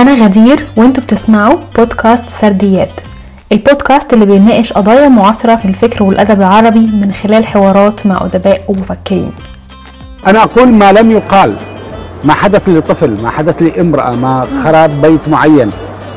أنا غدير وأنتوا بتسمعوا بودكاست سرديات. البودكاست اللي بيناقش قضايا معاصرة في الفكر والأدب العربي من خلال حوارات مع أدباء ومفكرين. أنا أقول ما لم يقال ما حدث لطفل ما حدث لامرأة ما خراب بيت معين.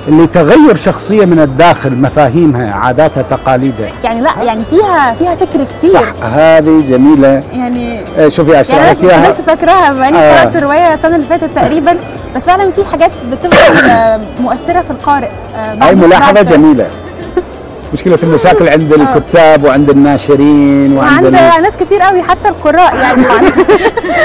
اللي تغير شخصية من الداخل مفاهيمها عاداتها تقاليدها. يعني لا يعني فيها فيها فكر كتير صح هذه جميلة. يعني آه، شوفي يعني أشرح أنا فيها فضلت فاكراها باني آه. قرات رواية السنة اللي فاتت تقريبا. بس فعلا في حاجات بتفضل آه، مؤثرة في القارئ. آه، بعد- هاي ملاحظة جميلة. مشكلة المشاكل عند الكتاب وعند الناشرين وعند وعند ال... ناس كتير قوي حتى القراء يعني.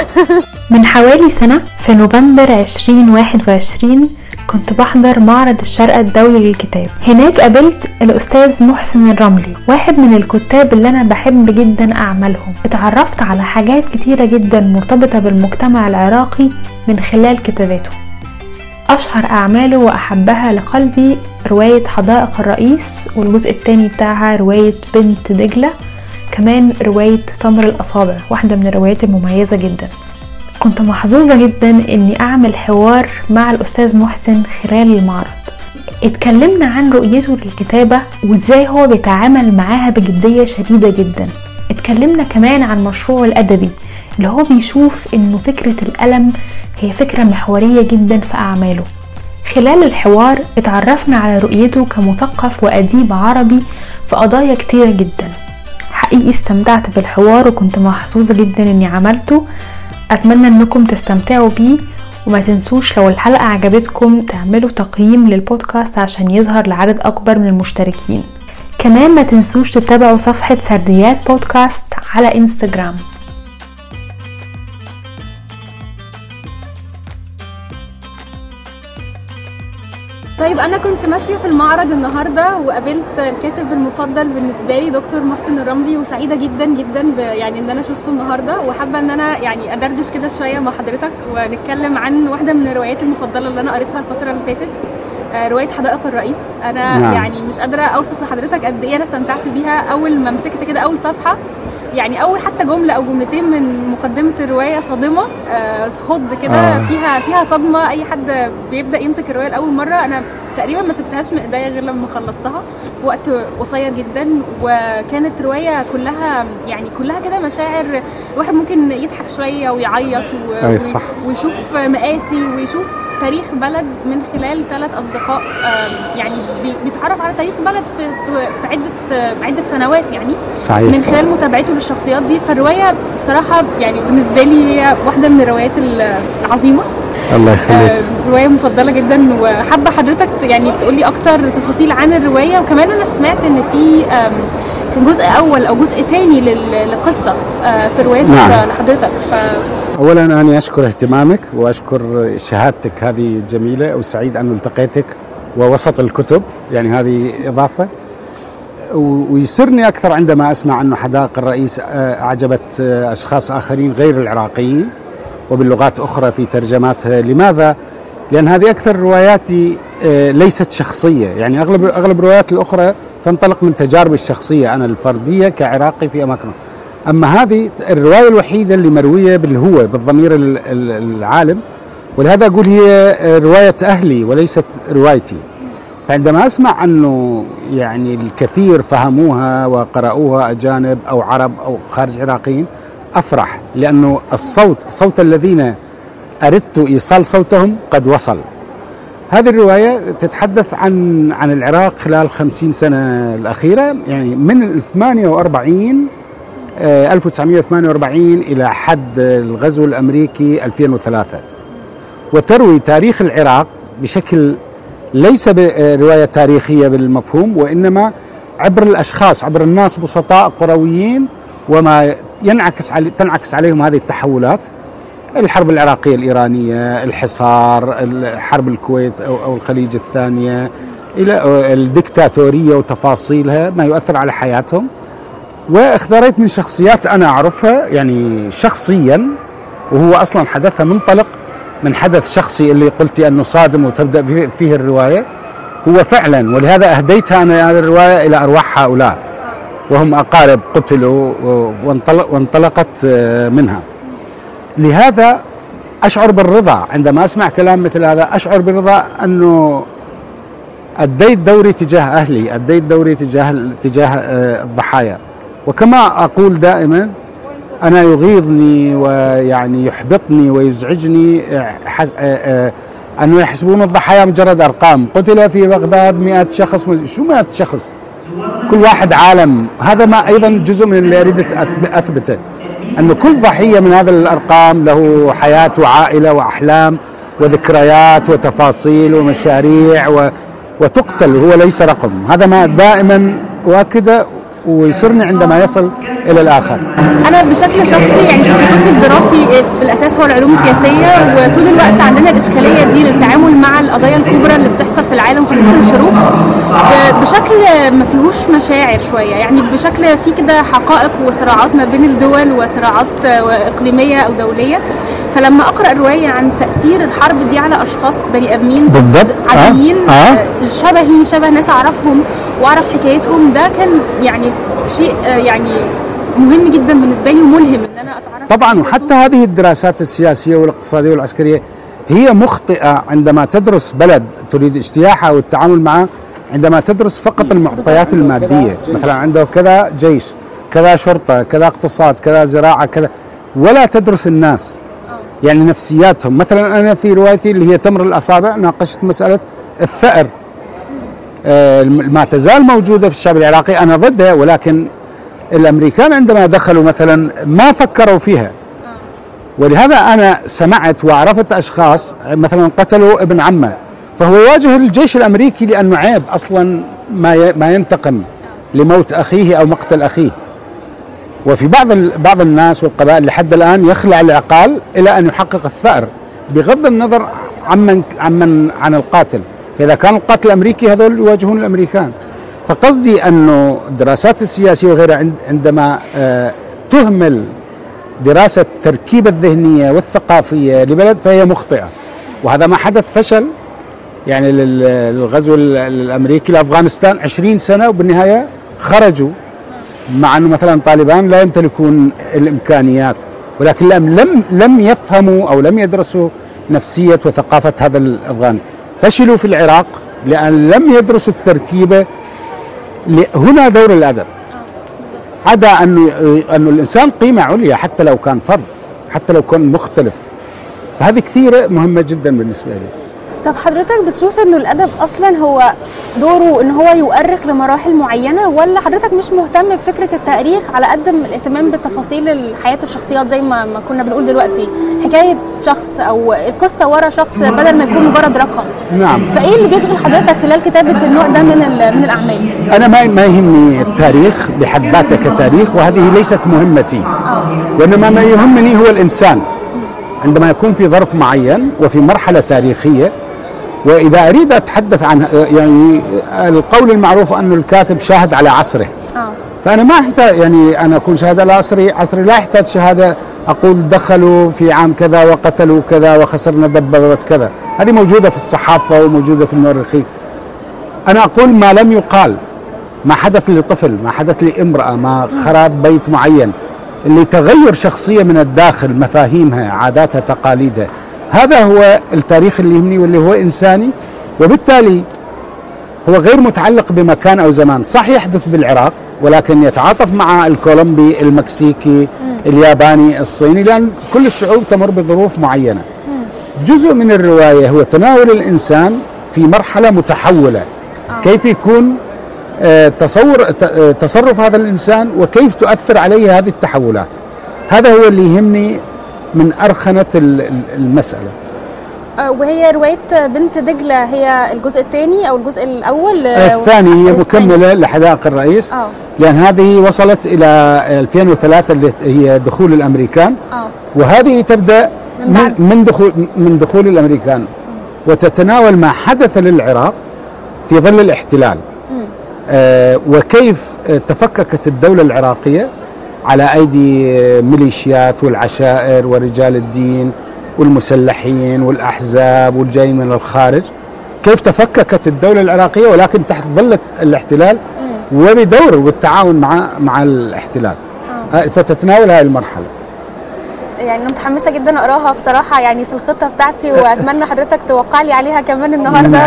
من حوالي سنة في نوفمبر 2021 كنت بحضر معرض الشارقة الدولي للكتاب. هناك قابلت الأستاذ محسن الرملي واحد من الكتاب اللي أنا بحب جدا أعمالهم اتعرفت على حاجات كتيرة جدا مرتبطة بالمجتمع العراقي من خلال كتاباته. أشهر أعماله وأحبها لقلبي رواية حدائق الرئيس والجزء التاني بتاعها رواية بنت دجلة كمان رواية تمر الأصابع واحدة من الروايات المميزة جدا. كنت محظوظة جدا إني أعمل حوار مع الأستاذ محسن خلال المعرض. اتكلمنا عن رؤيته للكتابة وإزاي هو بيتعامل معاها بجدية شديدة جدا. اتكلمنا كمان عن مشروعه الأدبي اللي هو بيشوف إنه فكرة الألم هي فكرة محورية جدا في أعماله. خلال الحوار اتعرفنا على رؤيته كمثقف وأديب عربي في قضايا كتيرة جدا. حقيقي استمتعت بالحوار وكنت محظوظة جدا إني عملته. أتمنى إنكم تستمتعوا بيه وما تنسوش لو الحلقة عجبتكم تعملوا تقييم للبودكاست عشان يظهر لعدد أكبر من المشتركين. كمان ما تنسوش تتابعوا صفحة سرديات بودكاست على إنستجرام. طيب أنا كنت ماشية في المعرض النهارده وقابلت الكاتب المفضل بالنسبة لي دكتور محسن الرملي وسعيدة جدا جدا يعني إن أنا شفته النهارده وحابة إن أنا يعني أدردش كده شوية مع حضرتك ونتكلم عن واحدة من الروايات المفضلة اللي أنا قريتها الفترة اللي فاتت آه، رواية حدائق الرئيس أنا نعم. يعني مش قادرة أوصف لحضرتك قد إيه أنا استمتعت بيها أول ما مسكت كده أول صفحة يعني أول حتى جملة أو جملتين من مقدمة الرواية صادمة آه تخض كده آه. فيها فيها صدمة أي حد بيبدأ يمسك الرواية لأول مرة أنا تقريبا ما سبتهاش من إيديا غير لما خلصتها في وقت قصير جدا وكانت رواية كلها يعني كلها كده مشاعر الواحد ممكن يضحك شوية ويعيط و... صح. ويشوف مآسي ويشوف تاريخ بلد من خلال ثلاث أصدقاء يعني بي- بيتعرف على تاريخ بلد في في عدة عدة سنوات يعني. صحيح. من خلال متابعته للشخصيات دي. فالرواية بصراحة يعني بالنسبة لي هي واحدة من الروايات العظيمة. الله يخليك. آه، رواية مفضلة جدا. وحابة حضرتك يعني تقولي أكتر تفاصيل عن الرواية. وكمان أنا سمعت إن في كان جزء أول أو جزء تاني لل- للقصة آه، في رواية نعم. لحضرتك ف اولا أنا أشكر اهتمامك وأشكر شهادتك هذه جميلة وسعيد أن التقيتك ووسط الكتب يعني هذه إضافة ويسرني أكثر عندما أسمع انه حدائق الرئيس آه، أعجبت آه، أشخاص آخرين غير العراقيين وباللغات أخرى في ترجماتها لماذا؟ لأن هذه أكثر رواياتي ليست شخصية يعني اغلب أغلب الروايات الأخرى تنطلق من تجاربي الشخصية أنا الفردية كعراقي في اماكن أما هذه الرواية الوحيدة اللي مروية بالهوى بالضمير ال- ال- العالم ولهذا أقول هي رواية أهلي وليست روايتي فعندما أسمع أنه يعني الكثير فهموها وقرأوها أجانب أو عرب أو خارج عراقيين أفرح لأنه الصوت صوت الذين أردت إيصال صوتهم قد وصل. هذه الرواية تتحدث عن عن العراق خلال خمسين سنة الأخيرة. يعني من ال 48 آه، 1948 إلى حد الغزو الأمريكي 2003 وتروي تاريخ العراق بشكل ليس برواية تاريخية بالمفهوم وإنما عبر الأشخاص عبر الناس بسطاء قرويين وما ينعكس علي تنعكس عليهم هذه التحولات. الحرب العراقية الإيرانية الحصار حرب الكويت أو, الخليج الثانية إلى الدكتاتورية وتفاصيلها ما يؤثر على حياتهم. واختاريت من شخصيات أنا أعرفها يعني شخصيا وهو أصلا حدثها منطلق من حدث شخصي اللي قلت أنه صادم وتبدأ فيه- الرواية. هو فعلا ولهذا أهديتها أنا هذه الرواية إلى أرواح هؤلاء. وهم أقارب قتلوا وانطلق وانطلقت آه، منها. لهذا أشعر بالرضا. عندما أسمع كلام مثل هذا أشعر بالرضا أنه أديت دوري تجاه أهلي أديت دوري تجاه تجاه آه، الضحايا. وكما أقول دائما أنا يغيظني ويعني يحبطني ويزعجني آه، آه، أنه يحسبون الضحايا مجرد أرقام. قتل في بغداد مئة شخص شو مئة شخص؟ كل واحد عالم. هذا ما أيضا جزء من اللي أريد أثب- انه كل ضحية من هذه الأرقام له حياة وعائلة وأحلام وذكريات وتفاصيل ومشاريع و وتقتل هو ليس رقم. هذا ما دائما واكده ويسرني عندما يصل إلى الآخر. أنا بشكل شخصي يعني تخصصي الدراسي في الأساس هو العلوم السياسية وطول الوقت عندنا الإشكالية دي للتعامل مع القضايا الكبرى اللي بتحصل في العالم خاصة الحروب. ب- بشكل ما فيهوش مشاعر شوية يعني بشكل في كده حقائق وصراعات ما بين الدول وصراعات إقليمية أو دولية. فلما أقرأ روايه عن تأثير الحرب دي على أشخاص بني آدمين بالضبط. آه. عاديين آه. آه. شبهي شبه ناس أعرفهم وأعرف حكايتهم ده كان يعني شيء آه، يعني مهم جدا بالنسبة لي وملهم إن أنا أتعرف طبعا وحتى هذه الدراسات السياسية والاقتصادية والعسكرية هي مخطئة عندما تدرس بلد تريد اجتياحها والتعامل معه عندما تدرس فقط المعطيات المادية مثلا عنده كذا جيش كذا شرطة كذا اقتصاد كذا زراعة كذا ولا تدرس الناس يعني نفسياتهم. مثلا أنا في روايتي اللي هي تمر الأصابع ناقشت مسألة الثأر. آه، ما تزال موجودة في الشعب العراقي. أنا ضدها ولكن الأمريكان عندما دخلوا مثلا ما فكروا فيها. ولهذا أنا سمعت وعرفت أشخاص مثلا قتلوا ابن عمه. فهو يواجه الجيش الأمريكي لأنه عيب أصلا ما ينتقم لموت أخيه أو مقتل أخيه. وفي بعض بعض الناس والقبائل لحد الآن يخلع العقال إلى أن يحقق الثأر بغض النظر عمن عمن عن القاتل. فإذا كان القاتل أمريكي هذول يواجهون الأمريكان. فقصدي أنه الدراسات السياسية وغيرها عند- عندما آه، تهمل دراسة التركيبة الذهنية والثقافية لبلد فهي مخطئة. وهذا ما حدث فشل يعني لل- للغزو ال- الامريكي لأفغانستان 20 سنة وبالنهاية خرجوا مع أنه مثلا طالبان لا يمتلكون الإمكانيات ولكن لم لم يفهموا أو لم يدرسوا نفسية وثقافة هذا الافغاني فشلوا في العراق لأن لم يدرسوا التركيبة هنا دور الأدب. عدا انه انه الإنسان قيمة عليا حتى لو كان فرد حتى لو كان مختلف. فهذه كثيرة مهمة جدا بالنسبة لي. طب حضرتك بتشوف إنه الأدب أصلا هو دوره إن هو يؤرخ لمراحل معينة ولا حضرتك مش مهتم بفكرة التأريخ على قد ما الاهتمام بتفاصيل حياه الشخصيات زي ما ما كنا بنقول دلوقتي؟ حكاية شخص أو القصة ورا شخص بدل ما يكون مجرد رقم. نعم. فإيه اللي بيشغل حضرتك خلال كتابة النوع ده من من الأعمال؟ أنا ما ما يهمني التاريخ بحد ذاته كتاريخ وهذه ليست مهمتي. وإنما ما يهمني هو الإنسان. عندما يكون في ظرف معين وفي مرحلة تاريخية وإذا أريد أتحدث عن يعني القول المعروف انه الكاتب شاهد على عصره. آه. فأنا ما أحتاج يعني أنا اكون شاهد على عصري عصري لا يحتاج شهادة. أقول دخلوا في عام كذا وقتلوا كذا وخسرنا دبابه كذا. هذه موجودة في الصحافة وموجودة في المؤرخين. أنا أقول ما لم يقال ما حدث لطفل ما حدث لامرأة ما خراب بيت معين اللي تغير شخصية من الداخل مفاهيمها عاداتها تقاليدها. هذا هو التاريخ اللي يهمني واللي هو إنساني وبالتالي هو غير متعلق بمكان أو زمان. صح يحدث بالعراق ولكن يتعاطف مع الكولومبي المكسيكي الياباني الصيني لأن كل الشعوب تمر بظروف معينة. جزء من الرواية هو تناول الإنسان في مرحلة متحولة. كيف يكون آه، تصور آه، تصرف هذا الإنسان وكيف تؤثر عليه هذه التحولات. هذا هو اللي يهمني من ارخنه ال- ال- المسألة. آه، وهي رواية بنت دجلة هي الجزء الثاني أو الجزء الأول؟ آه، الثاني هي. مكملة لحدائق الرئيس آه. لأن هذه وصلت إلى 2003 اللي هي دخول الأمريكان. آه. وهذه تبدأ من من, بعد. من دخول من دخول الأمريكان. وتتناول ما حدث للعراق في ظل الاحتلال. آه وكيف تفككت الدولة العراقية؟ على أيدي آه، ميليشيات والعشائر ورجال الدين والمسلحين والأحزاب والجايين من الخارج. كيف تفككت الدولة العراقية ولكن تحت ظل الاحتلال؟ وبدور والتعاون مع مع الاحتلال. آه، فتتناول هذه المرحلة. يعني أنا متحمسة جدا أقراها بصراحة يعني في الخطة بتاعتي وأتمنى حضرتك توقع لي عليها كمان النهارده.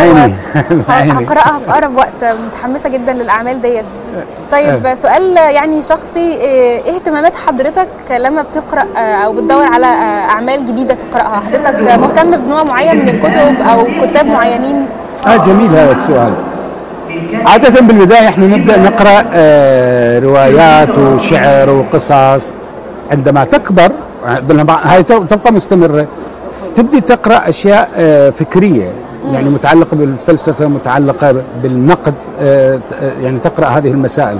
هقراها في أقرب وقت. متحمسة جدا للأعمال ديت. طيب آه. سؤال يعني شخصي إيه إيه اهتمامات حضرتك لما بتقرأ آه، أو بتدور على آه، أعمال جديدة تقرأها؟ حضرتك مهتم بنوع معين من الكتب أو كتاب معينين؟ آه جميل هذا السؤال. عادة بالبداية إحنا نبدأ نقرأ روايات وشعر وقصص. عندما تكبر هاي تبقى مستمرة. تبدي تقرأ أشياء آه فكرية يعني متعلقة بالفلسفة متعلقة بالنقد آه آه، يعني تقرأ هذه المسائل.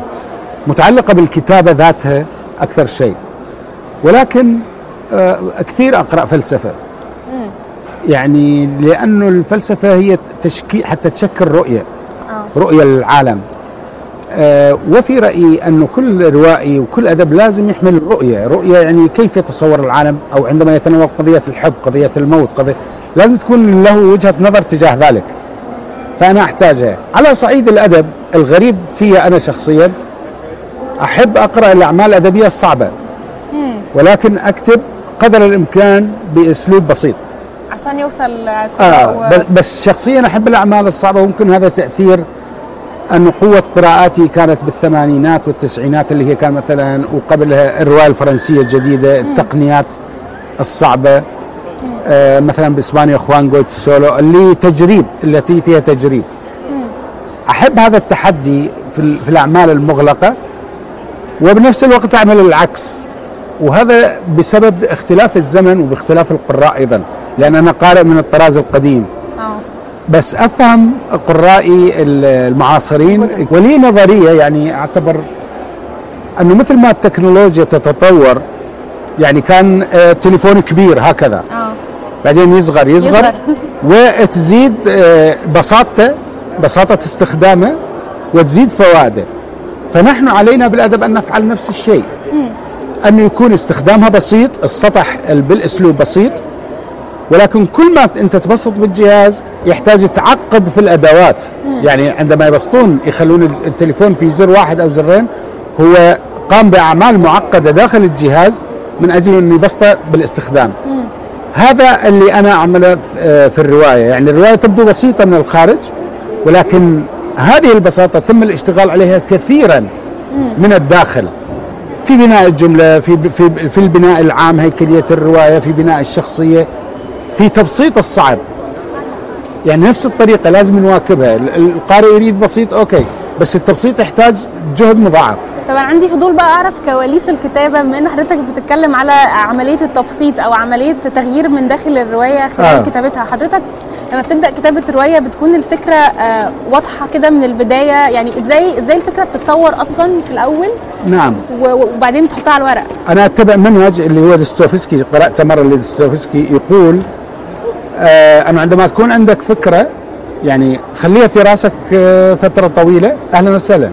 متعلقة بالكتابة ذاتها أكثر شيء. ولكن كثير أقرأ فلسفة. يعني لأنه الفلسفة هي تشكيل حتى تشكل رؤية. آه. رؤية للعالم. وفي رأيي أنه كل روائي وكل أدب لازم يحمل رؤية رؤية يعني كيف يتصور العالم أو عندما يتناول قضية الحب قضية الموت قضية لازم تكون له وجهة نظر تجاه ذلك. فأنا أحتاجها. على صعيد الأدب الغريب في أنا شخصيا أحب أقرأ الأعمال الأدبية الصعبة. ولكن أكتب قدر الإمكان بأسلوب بسيط. عشان يوصل آه بس- بس شخصيا أحب الأعمال الصعبة وممكن هذا تأثير أن قوة قراءاتي كانت بالثمانينات والتسعينات اللي هي كان مثلا وقبلها الرواية الفرنسية الجديدة التقنيات الصعبة آه مثلا بإسبانيا خوان جويت سولو اللي تجريب التي فيها تجريب. أحب هذا التحدي في, في الأعمال المغلقة وبنفس الوقت أعمل العكس. وهذا بسبب اختلاف الزمن وباختلاف القراء أيضا لأن أنا قارئ من الطراز القديم. بس أفهم قرائي المعاصرين. ولي نظرية يعني أعتبر أنه مثل ما التكنولوجيا تتطور يعني كان آه، تليفون كبير هكذا. آه. بعدين يصغر يصغر, يصغر. وتزيد آه، بساطته بساطة استخدامه وتزيد فوائده. فنحن علينا بالأدب أن نفعل نفس الشيء. أن يكون استخدامها بسيط السطح بالأسلوب بسيط ولكن كل ما انت تبسط بالجهاز يحتاج يتعقد في الأدوات. يعني عندما يبسطون يخلون التليفون في زر واحد أو زرين هو قام بأعمال معقدة داخل الجهاز من أجل إنه يبسطه بالاستخدام. هذا اللي أنا أعمله في- آه، في الرواية. يعني الرواية تبدو بسيطة من الخارج ولكن هذه البساطة تم الاشتغال عليها كثيرا من الداخل. في بناء الجملة في في في البناء العام هيكلية الرواية في بناء الشخصية في تبسيط الصعب. يعني نفس الطريقة لازم نواكبها. ال- القارئ يريد بسيط أوكي بس التبسيط يحتاج جهد مضاعف. طبعا عندي فضول بقى أعرف كواليس الكتابة بما إن حضرتك بتتكلم على عملية التبسيط أو عملية تغيير من داخل الرواية خلال آه. كتابتها حضرتك لما بتبدأ كتابة روايه بتكون الفكرة آه واضحة كده من البداية؟ يعني إزاي إزاي الفكرة بتتطور أصلا في الأول؟ نعم. وبعدين تحطها على الورق. أنا أتبع منهج اللي هو دستوفسكي قرأت مرة لدستوفسكي يقول آه انه عندما تكون عندك فكرة يعني خليها في راسك آه فترة طويلة. أهلا وسهلا.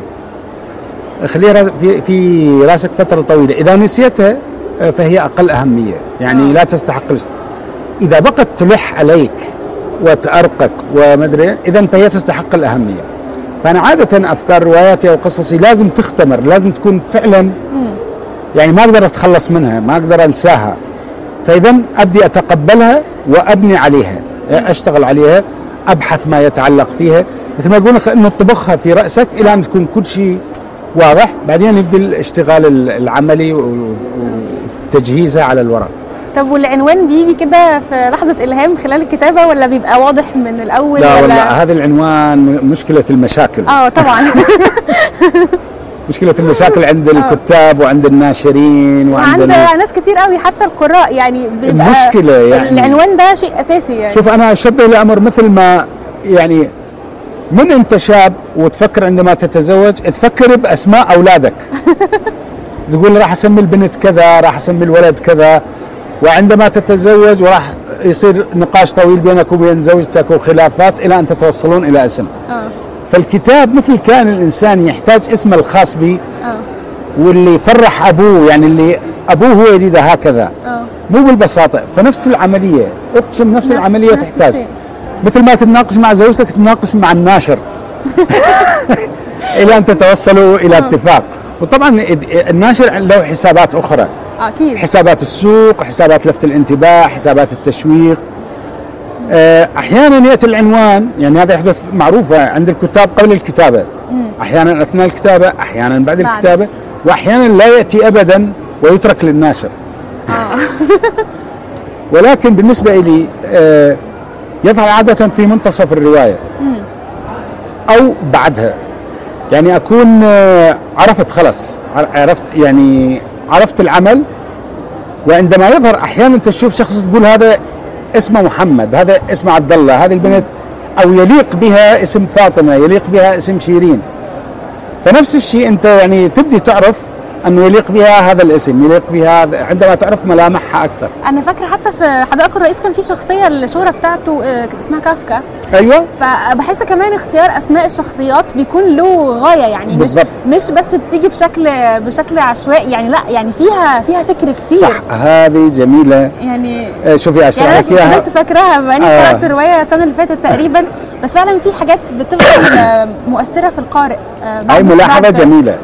خليها في في راسك فترة طويلة. إذا نسيتها آه فهي أقل أهمية. يعني لا تستحق إذا بقت تلح عليك وتأرقك ومدري اذا فهي تستحق الأهمية. فأنا عادة أفكار رواياتي أو قصصي لازم تختمر لازم تكون فعلا يعني ما أقدر أتخلص منها ما أقدر أنساها. فاذا أبدي أتقبلها وأبني عليها أشتغل عليها أبحث ما يتعلق فيها مثل ما يقولون إنه تطبخها في رأسك إلى أن تكون كل شيء واضح بعدين يبدا الاشتغال العملي وتجهيزها على الورق. طب والعنوان بيجي كده في لحظة إلهام خلال الكتابة ولا بيبقى واضح من الأول لا ولا؟ والله هذا العنوان م- مشكلة المشاكل. آه طبعا. مشكلة المشاكل عند الكتاب وعند الناشرين وعند وعند ال- ناس كتير قوي حتى القراء يعني بيبقى المشكلة يعني- العنوان ده شيء أساسي يعني. شوف أنا أشبه الامر مثل ما يعني من أنت شاب وتفكر عندما تتزوج تفكر بأسماء أولادك. تقول راح أسمي البنت كذا راح أسمي الولد كذا وعندما تتزوج وراح يصير نقاش طويل بينك وبين زوجتك وخلافات إلى أن تتوصلون إلى اسم. آه. فالكتاب مثل كان الإنسان يحتاج اسمه الخاص به واللي يفرح أبوه يعني اللي أبوه هو يريده هكذا. آه. مو بالبساطة فنفس العملية اقسم نفس, العملية نفس تحتاج. الشيء. مثل ما تتناقش مع زوجتك تتناقش مع الناشر. إلى أن تتوصلوا إلى اتفاق. وطبعا الناشر له حسابات أخرى. أكيد. حسابات السوق حسابات لفت الانتباه حسابات التشويق. آه، أحيانا يأتي العنوان يعني هذا يحدث معروفه عند الكتاب قبل الكتابة. أحيانا أثناء الكتابة أحيانا بعد بعد. الكتابة وأحيانا لا يأتي ابدا ويترك للناشر. ولكن بالنسبة لي آه، يظهر عادة في منتصف الرواية. أو بعدها. يعني أكون آه، عرفت خلص عرفت يعني عرفت العمل. وعندما يظهر أحيانا تشوف شخص تقول هذا اسمه محمد هذا اسمه عبد الله هذه البنت أو يليق بها اسم فاطمة يليق بها اسم شيرين. فنفس الشيء أنت يعني تبدي تعرف انه يليق بها هذا الاسم؟ يليق بها عندما تعرف ملامحها أكثر. أنا فاكرة حتى في حدائق الرئيس كان في شخصية الشهرة بتاعته آه، اسمها كافكا. أيوه. فبحس كمان اختيار أسماء الشخصيات بيكون له غاية يعني مش بالظبط. مش بس بتيجي بشكل بشكل عشوائي يعني لأ يعني فيها فيها فكر كتير. صح هذه جميلة. يعني آه، شوفي يعني اشرح أنا لك اياها فضلت فاكراها بقالي آه. قرات الروايه السنة اللي فاتت تقريبا. بس فعلا في حاجات بتفضل آه، مؤثرة في القارئ بعد- ملاحظة جميلة.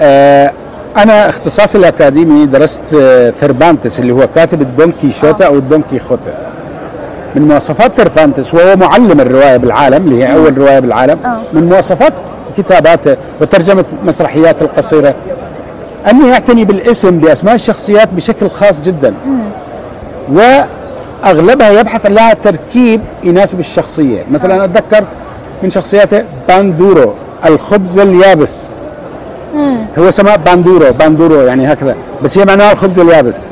آه أنا اختصاصي الأكاديمي درست آه ثربانتس اللي هو كاتب الدون كيشوتا أو الدون كيخوتة من مواصفات ثربانتس وهو معلم الرواية بالعالم اللي هي أول رواية بالعالم آه. من مواصفات كتاباته وترجمة مسرحيات القصيرة. أنه يعتني بالاسم بأسماء الشخصيات بشكل خاص جدا. وأغلبها يبحث لها تركيب يناسب الشخصية. مثلا أتذكر من شخصياته باندورو الخبز اليابس. هو سماه باندورو باندورو يعني هكذا بس هي معناها الخبز اليابس.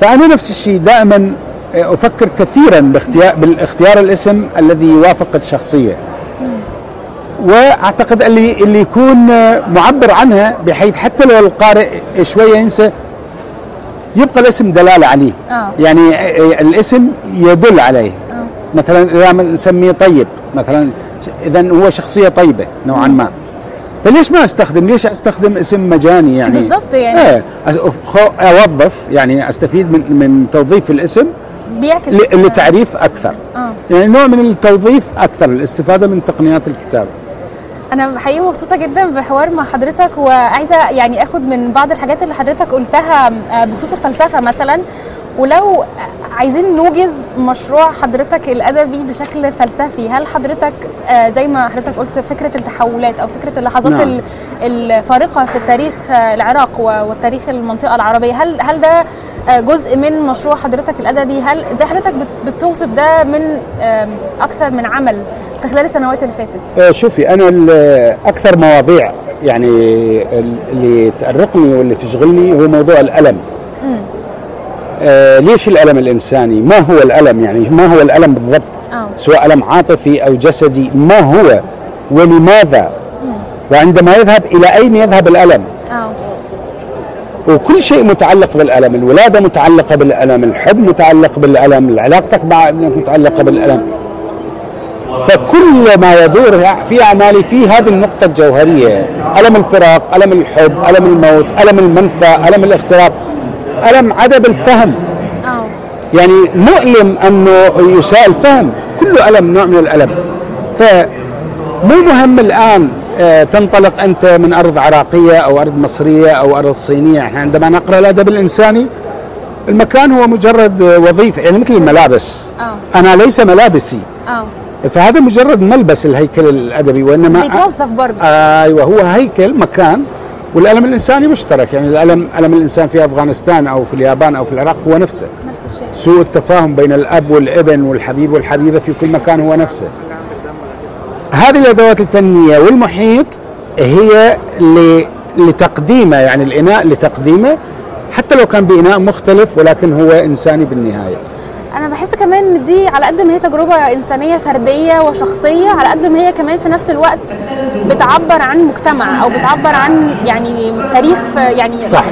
فأنا نفس الشيء دائما أفكر كثيرا باختيار بالاختيار الاسم الذي يوافق الشخصية. وأعتقد اللي اللي يكون معبر عنها بحيث حتى لو القارئ شوية ينسى يبقى الاسم دلالة عليه. آه. يعني الاسم يدل عليه. مثلا إذا نسميه طيب مثلا اذا هو شخصية طيبة نوعا ما. فليش ما استخدم؟ ليش استخدم اسم مجاني يعني؟ بالضبط يعني. إيه أوظف يعني أستفيد من من توظيف الاسم بيعكس لتعريف أكثر. آه. يعني نوع من التوظيف أكثر الاستفادة من تقنيات الكتابة. أنا حقيقي مبسوطة جدا بحوار مع حضرتك وعايزة يعني آخد من بعض الحاجات اللي حضرتك قلتها آه، بخصوص الفلسفة مثلا. ولو عايزين نوجز مشروع حضرتك الأدبي بشكل فلسفي هل حضرتك آه، زي ما حضرتك قلت فكرة التحولات أو فكرة اللحظات نعم. ال- الفارقة في تاريخ آه، العراق وتاريخ المنطقة العربية هل هل ده آه، جزء من مشروع حضرتك الأدبي؟ هل زي حضرتك بت- بتوصف ده من أكثر من عمل في خلال السنوات اللي فاتت؟ شوفي أنا أكثر مواضيع يعني ال- اللي تأرقني واللي تشغلني هو موضوع الألم. آه ليش الألم الإنساني؟ ما هو الألم يعني؟ ما هو الألم بالضبط؟ آه. سواء ألم عاطفي أو جسدي ما هو؟ ولماذا؟ وعندما يذهب إلى أين يذهب الألم؟ آه. وكل شيء متعلق بالألم الولادة متعلقة بالألم الحب متعلق بالألم علاقتك مع ابنك متعلقة بالألم. فكل ما يدور في اعمالي في هذه النقطة الجوهرية ألم الفراق ألم الحب ألم الموت ألم المنفى ألم الاغتراب ألم عدم الفهم؟ يعني مؤلم أنه يساء الفهم كله ألم نوع من الألم. فمو مهم الآن آه، تنطلق أنت من أرض عراقية أو أرض مصرية أو أرض صينية. إحنا عندما نقرأ الأدب الإنساني المكان هو مجرد آه، وظيفة يعني مثل الملابس. أنا ليس ملابسي. فهذا مجرد ملبس الهيكل الأدبي وإنما بيتوظف برضه. أيوه هو هيكل مكان والألم الإنساني مشترك يعني الالم ألم الإنسان في أفغانستان أو في اليابان أو في العراق هو نفسه نفس الشيء سوء التفاهم بين الأب والابن والحبيب والحبيبة في كل مكان هو نفسه. هذه الأدوات الفنية والمحيط هي لتقديمه يعني الإناء لتقديمه حتى لو كان بإناء مختلف ولكن هو إنساني بالنهاية. أنا بحس كمان إن دي على قد ما هي تجربة إنسانية فردية وشخصية على قد ما هي كمان في نفس الوقت بتعبر عن مجتمع أو بتعبر عن يعني تاريخ يعني صح.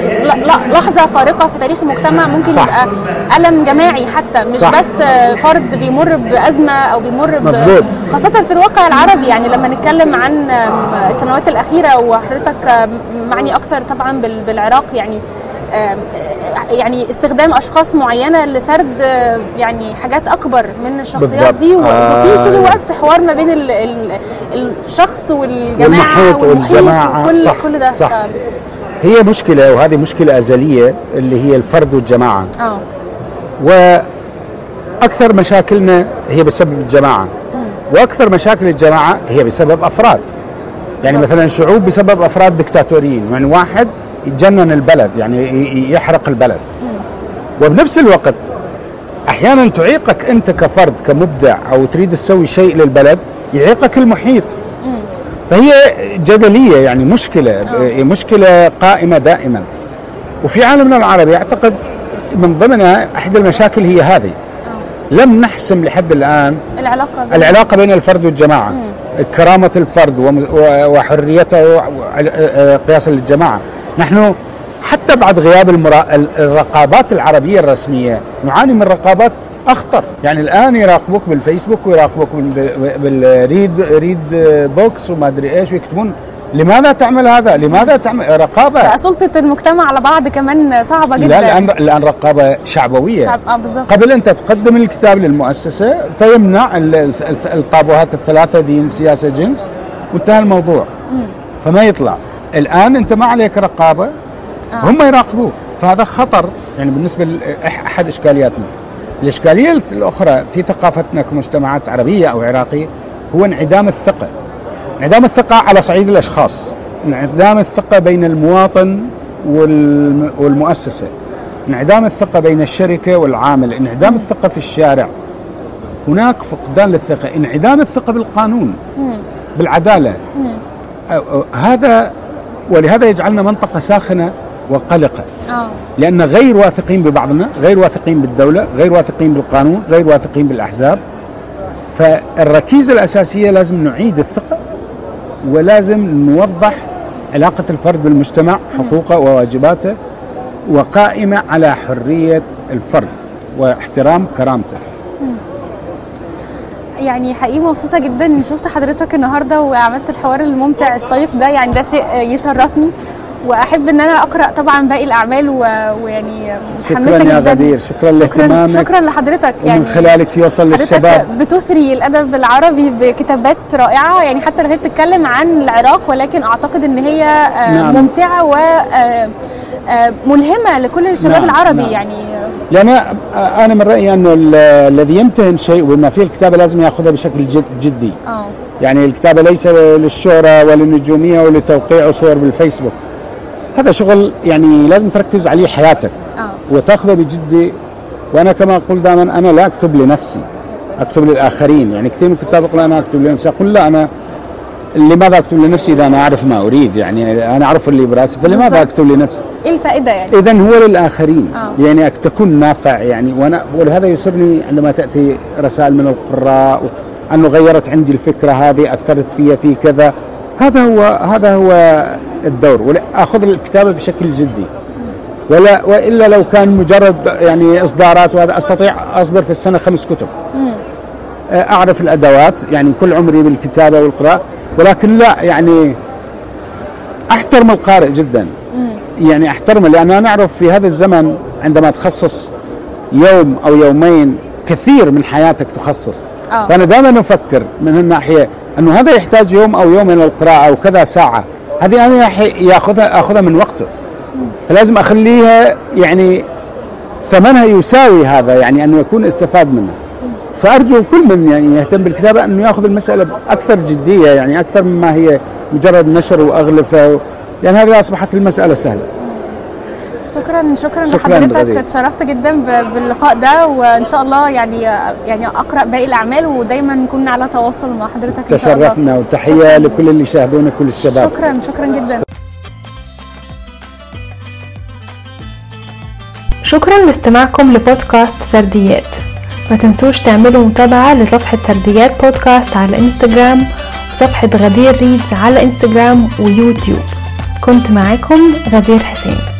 لحظة فارقة في تاريخ المجتمع ممكن صح. يبقى ألم جماعي حتى مش صح. بس فرد بيمر بأزمة أو بيمر ب-. خاصة في الواقع العربي يعني لما نتكلم عن السنوات الأخيرة وحضرتك معني أكثر طبعا بال- بالعراق يعني يعني استخدام أشخاص معينة لسرد آه، يعني حاجات أكبر من الشخصيات بالضبط. دي وفي طول آه. الوقت حوار ما بين ال ال الشخص والجماعة والمحيط والجماعة. وكل صح، كل ده صح. ف- هي مشكلة وهذه مشكلة أزلية اللي هي الفرد والجماعة آه وأكثر مشاكلنا هي بسبب الجماعة وأكثر مشاكل الجماعة هي بسبب أفراد يعني صح. مثلا شعوب بسبب أفراد دكتاتوريين يعني واحد يتجنن البلد يعني يحرق البلد. وبنفس الوقت أحيانا تعيقك أنت كفرد كمبدع أو تريد تسوي شيء للبلد يعيقك المحيط. فهي جدلية يعني مشكلة مشكلة قائمة دائما. وفي عالمنا العربي أعتقد من ضمنها احدى المشاكل هي هذه. لم نحسم لحد الآن العلاقة بين- العلاقة بين الفرد والجماعة. كرامة الفرد وحريته آه، قياسا للجماعة. نحن حتى بعد غياب المرا... ال- الرقابات العربية الرسمية نعاني من رقابات أخطر. يعني الآن يراقبوك بالفيسبوك ويراقبوك بال- بال red red box وما أدري إيش ويكتبون. لماذا تعمل هذا؟ لماذا تعمل؟ رقابة؟ سلطه المجتمع على بعض كمان صعبة جدا. لا الان الان رقابة شعبوية. شعب آه بالظبط قبل أنت تقدم الكتاب للمؤسسة فيمنع ال- ال- ال- الطابوهات الثلاثة دين سياسة جنس وانتهى الموضوع. فما يطلع. الآن أنت ما عليك رقابة هم يراقبوك. فهذا خطر يعني بالنسبة لاحد إشكالياتنا. الإشكالية الأخرى في ثقافتنا كمجتمعات عربية أو عراقية هو انعدام الثقة. انعدام الثقة على صعيد الأشخاص. انعدام الثقة بين المواطن والم- والمؤسسة. انعدام الثقة بين الشركة والعامل. انعدام الثقة في الشارع. هناك فقدان للثقة. انعدام الثقة بالقانون بالعدالة. هذا ولهذا يجعلنا منطقة ساخنة وقلقة. آه. لأن غير واثقين ببعضنا غير واثقين بالدولة غير واثقين بالقانون غير واثقين بالأحزاب. فالركيزة الأساسية لازم نعيد الثقة ولازم نوضح علاقة الفرد بالمجتمع حقوقه وواجباته وقائمة على حرية الفرد واحترام كرامته. يعني حقيقي مبسوطة جدا إني شفت حضرتك النهارده وعملت الحوار الممتع الشيق ده. يعني ده شيء يشرفني. وأحب إن أنا أقرأ طبعا باقي الأعمال و... ويعني شكراً يا غدير، شكراً لاهتمامك. شكرا لحضرتك. يعني ومن خلالك يوصل للشباب. بتثري الأدب العربي بكتابات رائعة. يعني حتى لو هي بتتكلم عن العراق ولكن أعتقد إن هي آه، نعم. ممتعة و آه، آه، لكل الشباب نعم، العربي. نعم. يعني لأن أنا من رأيي أنه ال- الذي يمتهن شيء وما فيه الكتابة لازم يأخذها بشكل جد جدي. آه يعني الكتابة ليس للشهره وللنجومية ولتوقيع صور بالفيسبوك. هذا شغل يعني لازم تركز عليه حياتك آه وتأخذه بجدي. وأنا كما أقول دائما أنا لا أكتب لنفسي أكتب للآخرين. يعني كثير من الكتاب يقول أنا أكتب لنفسي. أقول لا أنا لماذا اكتب لنفسي إذا أنا أعرف ما أريد يعني أنا أعرف اللي برأسي فلماذا. اكتب لنفسي. إيه الفائدة يعني؟ اذا هو للآخرين. آه. يعني تكون نافع يعني. وأنا ولهذا يسرني عندما تأتي رسائل من القراء أنه غيرت عندي الفكرة هذه أثرت فيها في كذا. هذا هو هذا هو الدور. ولا اخذ الكتابة بشكل جدي. ولا وإلا لو كان مجرد يعني إصدارات وهذا أستطيع أصدر في السنة خمس كتب. أعرف الأدوات يعني كل عمري بالكتابة والقراءة. ولكن لا يعني أحترم القارئ جدا. يعني أحترمه لأن أنا أعرف في هذا الزمن عندما تخصص يوم أو يومين كثير من حياتك تخصص. آه. فأنا دائما أفكر من الناحيه أنه هذا يحتاج يوم أو يومين للقراءه أو كذا ساعة. هذه أنا يأخذها أخذها من وقته. فلازم أخليها يعني ثمنها يساوي هذا يعني أنه يكون استفاد منه. فأرجو كل من يعني يهتم بالكتابة أنه يأخذ المسألة بأكثر جدية يعني أكثر مما هي مجرد نشر وأغلفة لأن هذه أصبحت المسألة سهلة. شكرا شكرا, شكراً لحضرتك. اتشرفت جدا باللقاء ده وإن شاء الله يعني يعني أقرأ باقي الأعمال ودايما نكون على تواصل مع حضرتك إن شاء الله. تشرفنا وتحية. لكل اللي يشاهدونا كل الشباب. شكرا شكرا جدا. شكرا لاستماعكم لبودكاست سرديات. ما تنسوش تعملوا متابعة لصفحة سرديات بودكاست على إنستجرام وصفحة غدير ريدز على إنستجرام ويوتيوب. كنت معاكم غدير حسين.